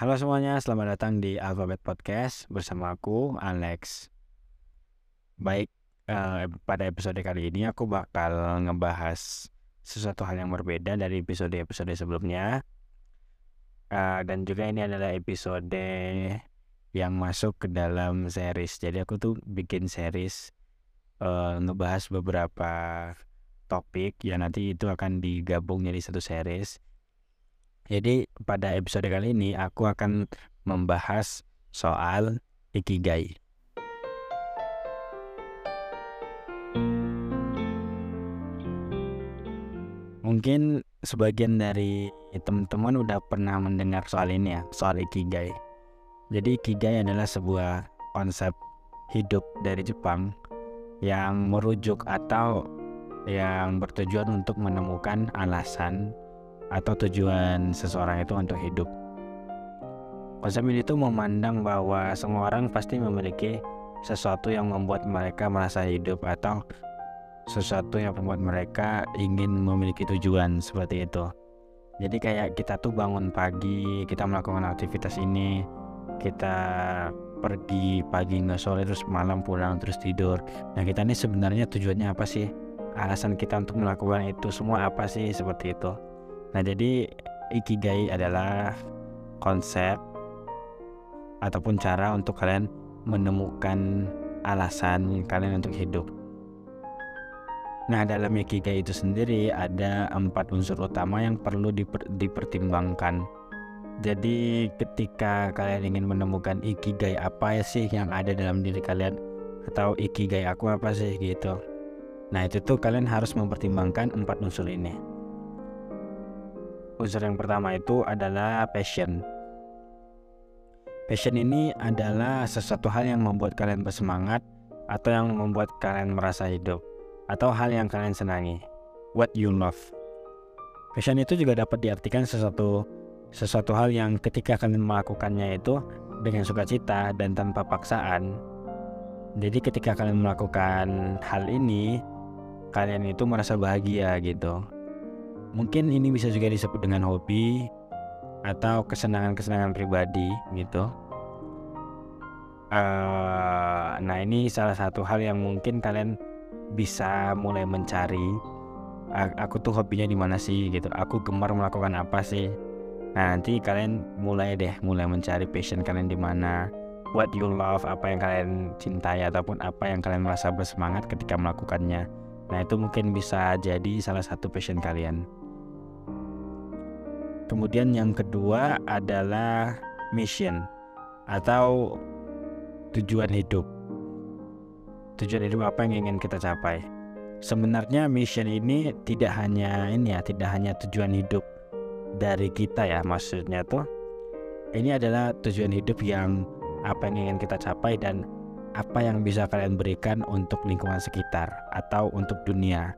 Halo semuanya, selamat datang di Alphabet Podcast bersama aku Alex. Baik, eh, pada episode kali ini aku bakal ngebahas sesuatu hal yang berbeda dari episode-episode sebelumnya. Eh, dan juga ini adalah episode yang masuk ke dalam series. Jadi aku tuh bikin series eh, ngebahas beberapa topik yang nanti itu akan digabung jadi satu series. Jadi pada episode kali ini aku akan membahas soal ikigai. Mungkin sebagian dari teman-teman udah pernah mendengar soal ini ya, soal ikigai. Jadi ikigai adalah sebuah konsep hidup dari Jepang yang merujuk atau yang bertujuan untuk menemukan alasan atau tujuan seseorang itu untuk hidup. Konsep ini tuh memandang bahwa semua orang pasti memiliki sesuatu yang membuat mereka merasa hidup atau sesuatu yang membuat mereka ingin memiliki tujuan seperti itu. Jadi kayak kita tuh bangun pagi, kita melakukan aktivitas ini, kita pergi pagi nggak sore terus malam pulang terus tidur. Nah kita ini sebenarnya tujuannya apa sih? Alasan kita untuk melakukan itu semua apa sih seperti itu? Nah, jadi ikigai adalah konsep ataupun cara untuk kalian menemukan alasan kalian untuk hidup. Nah, dalam ikigai itu sendiri ada empat unsur utama yang perlu diper, dipertimbangkan. Jadi, ketika kalian ingin menemukan ikigai apa sih yang ada dalam diri kalian atau ikigai aku apa sih gitu. Nah, itu tuh kalian harus mempertimbangkan empat unsur ini. Unsur yang pertama itu adalah passion. Passion ini adalah sesuatu hal yang membuat kalian bersemangat atau yang membuat kalian merasa hidup atau hal yang kalian senangi. What you love. Passion itu juga dapat diartikan sesuatu sesuatu hal yang ketika kalian melakukannya itu dengan sukacita dan tanpa paksaan. Jadi ketika kalian melakukan hal ini, kalian itu merasa bahagia gitu. Mungkin ini bisa juga disebut dengan hobi atau kesenangan-kesenangan pribadi gitu. Uh, nah ini salah satu hal yang mungkin kalian bisa mulai mencari. Aku tuh hobinya di mana sih gitu. Aku gemar melakukan apa sih? Nah nanti kalian mulai deh mulai mencari passion kalian di mana. What you love, apa yang kalian cintai ataupun apa yang kalian merasa bersemangat ketika melakukannya. Nah itu mungkin bisa jadi salah satu passion kalian. Kemudian yang kedua adalah mission atau tujuan hidup. Tujuan hidup apa yang ingin kita capai? Sebenarnya mission ini tidak hanya ini ya, tidak hanya tujuan hidup dari kita ya, maksudnya tuh ini adalah tujuan hidup yang apa yang ingin kita capai dan apa yang bisa kalian berikan untuk lingkungan sekitar atau untuk dunia.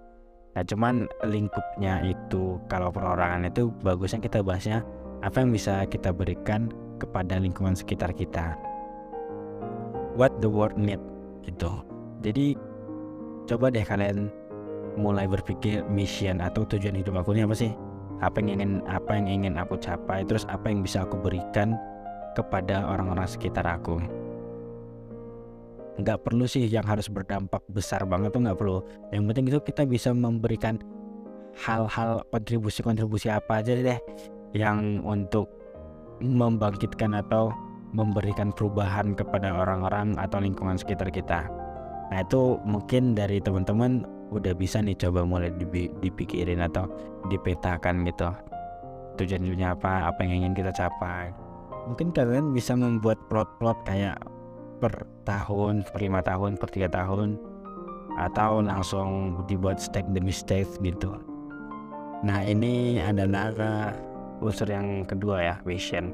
Nah cuman lingkupnya itu kalau perorangan itu bagusnya kita bahasnya apa yang bisa kita berikan kepada lingkungan sekitar kita. What the world need gitu. Jadi coba deh kalian mulai berpikir mission atau tujuan hidup aku ini apa sih? Apa yang ingin apa yang ingin aku capai terus apa yang bisa aku berikan kepada orang-orang sekitar aku nggak perlu sih yang harus berdampak besar banget tuh nggak perlu. Yang penting itu kita bisa memberikan hal-hal kontribusi-kontribusi apa aja deh yang untuk membangkitkan atau memberikan perubahan kepada orang-orang atau lingkungan sekitar kita. Nah itu mungkin dari teman-teman udah bisa nih coba mulai dipikirin atau dipetakan gitu. Tujuan-tujuannya apa apa yang ingin kita capai. Mungkin kalian bisa membuat plot-plot kayak per tahun, per lima tahun, per tiga tahun, atau langsung dibuat step demi step gitu. Nah ini adalah unsur yang kedua ya, vision.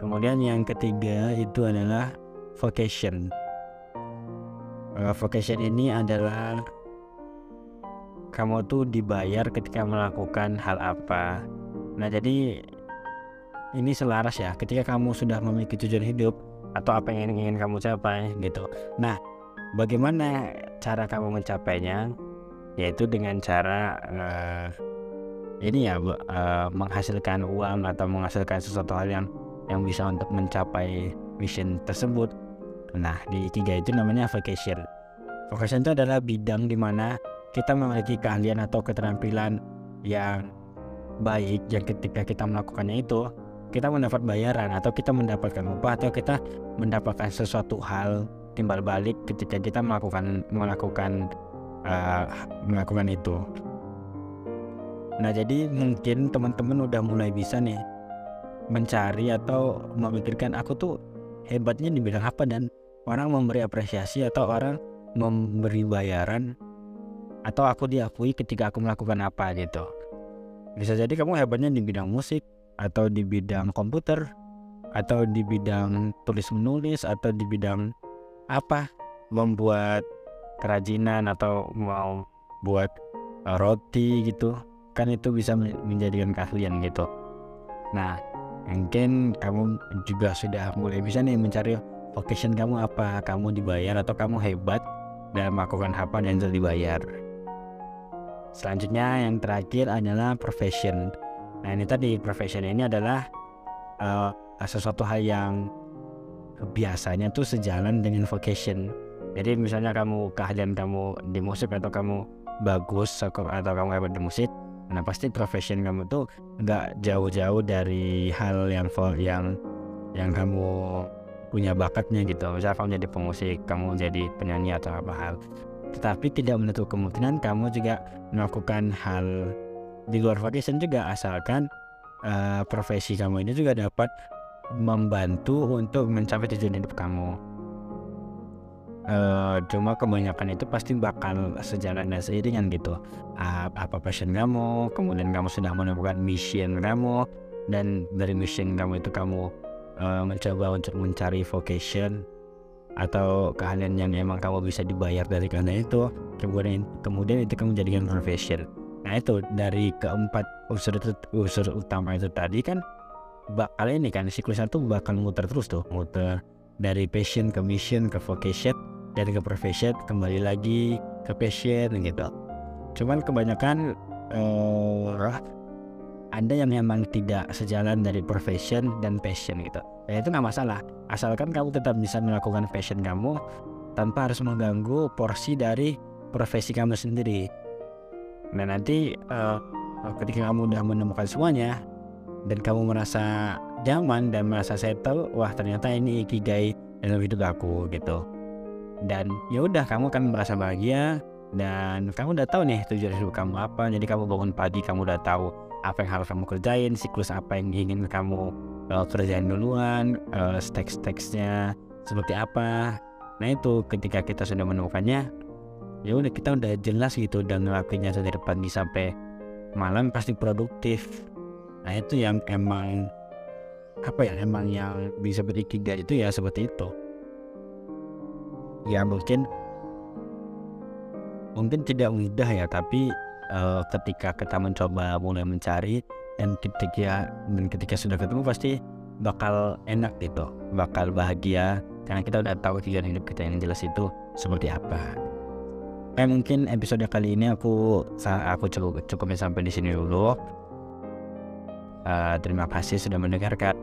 Kemudian yang ketiga itu adalah vocation. Uh, vocation ini adalah kamu tuh dibayar ketika melakukan hal apa. Nah jadi ini selaras ya. Ketika kamu sudah memiliki tujuan hidup, atau apa yang ingin, kamu capai gitu. Nah, bagaimana cara kamu mencapainya? Yaitu dengan cara uh, ini ya uh, menghasilkan uang atau menghasilkan sesuatu hal yang yang bisa untuk mencapai mission tersebut. Nah di tiga itu namanya vocation. Vocation itu adalah bidang di mana kita memiliki keahlian atau keterampilan yang baik yang ketika kita melakukannya itu kita mendapat bayaran atau kita mendapatkan upah atau kita mendapatkan sesuatu hal timbal balik ketika kita melakukan melakukan uh, melakukan itu. Nah jadi mungkin teman-teman udah mulai bisa nih mencari atau memikirkan aku tuh hebatnya di bidang apa dan orang memberi apresiasi atau orang memberi bayaran atau aku diakui ketika aku melakukan apa gitu. Bisa jadi kamu hebatnya di bidang musik atau di bidang komputer atau di bidang tulis menulis atau di bidang apa membuat kerajinan atau mau buat roti gitu kan itu bisa menjadikan keahlian gitu. Nah mungkin kamu juga sudah mulai bisa nih mencari vocation kamu apa kamu dibayar atau kamu hebat dan melakukan apa dan dibayar. Selanjutnya yang terakhir adalah profession nah ini tadi profession ini adalah uh, sesuatu hal yang biasanya tuh sejalan dengan vocation jadi misalnya kamu keahlian kamu di musik atau kamu bagus atau kamu hebat di musik Nah pasti profession kamu tuh nggak jauh-jauh dari hal yang yang yang kamu punya bakatnya gitu. Misalnya kamu jadi pemusik, kamu jadi penyanyi atau apa hal. Tetapi tidak menutup kemungkinan kamu juga melakukan hal di luar vocation juga asalkan uh, profesi kamu ini juga dapat membantu untuk mencapai tujuan hidup kamu. Uh, cuma kebanyakan itu pasti bakal sejalan dan seiringan gitu. Uh, apa passion kamu kemudian kamu sudah menemukan mission kamu dan dari mission kamu itu kamu uh, mencoba untuk mencari vocation atau keahlian yang emang kamu bisa dibayar dari karena itu kemudian kemudian itu kamu jadikan profession nah itu dari keempat unsur unsur utama itu tadi kan bakal ini kan siklusnya tuh bakal muter terus tuh. Muter dari passion ke mission ke vocation dari ke profession kembali lagi ke passion gitu. Cuman kebanyakan uh, ada yang memang tidak sejalan dari profession dan passion gitu. Ya itu nggak masalah. Asalkan kamu tetap bisa melakukan passion kamu tanpa harus mengganggu porsi dari profesi kamu sendiri nah nanti uh, ketika kamu udah menemukan semuanya dan kamu merasa nyaman dan merasa settle wah ternyata ini ikigai dalam hidup aku gitu. Dan ya udah kamu kan merasa bahagia dan kamu udah tahu nih tujuan hidup kamu apa jadi kamu bangun pagi kamu udah tahu apa yang harus kamu kerjain siklus apa yang ingin kamu uh, kerjain duluan uh, teks-teksnya seperti apa. Nah itu ketika kita sudah menemukannya ya udah kita udah jelas gitu dan ngelakuinnya dari pagi sampai malam pasti produktif. Nah itu yang emang apa ya emang yang bisa berikigai itu ya seperti itu. Ya mungkin mungkin tidak mudah ya tapi uh, ketika kita mencoba mulai mencari dan ketika dan ketika sudah ketemu pasti bakal enak gitu bakal bahagia. Karena kita udah tahu tujuan hidup kita yang jelas itu seperti apa Eh mungkin episode kali ini aku aku cukup cukupnya sampai di sini dulu. Uh, terima kasih sudah mendengarkan.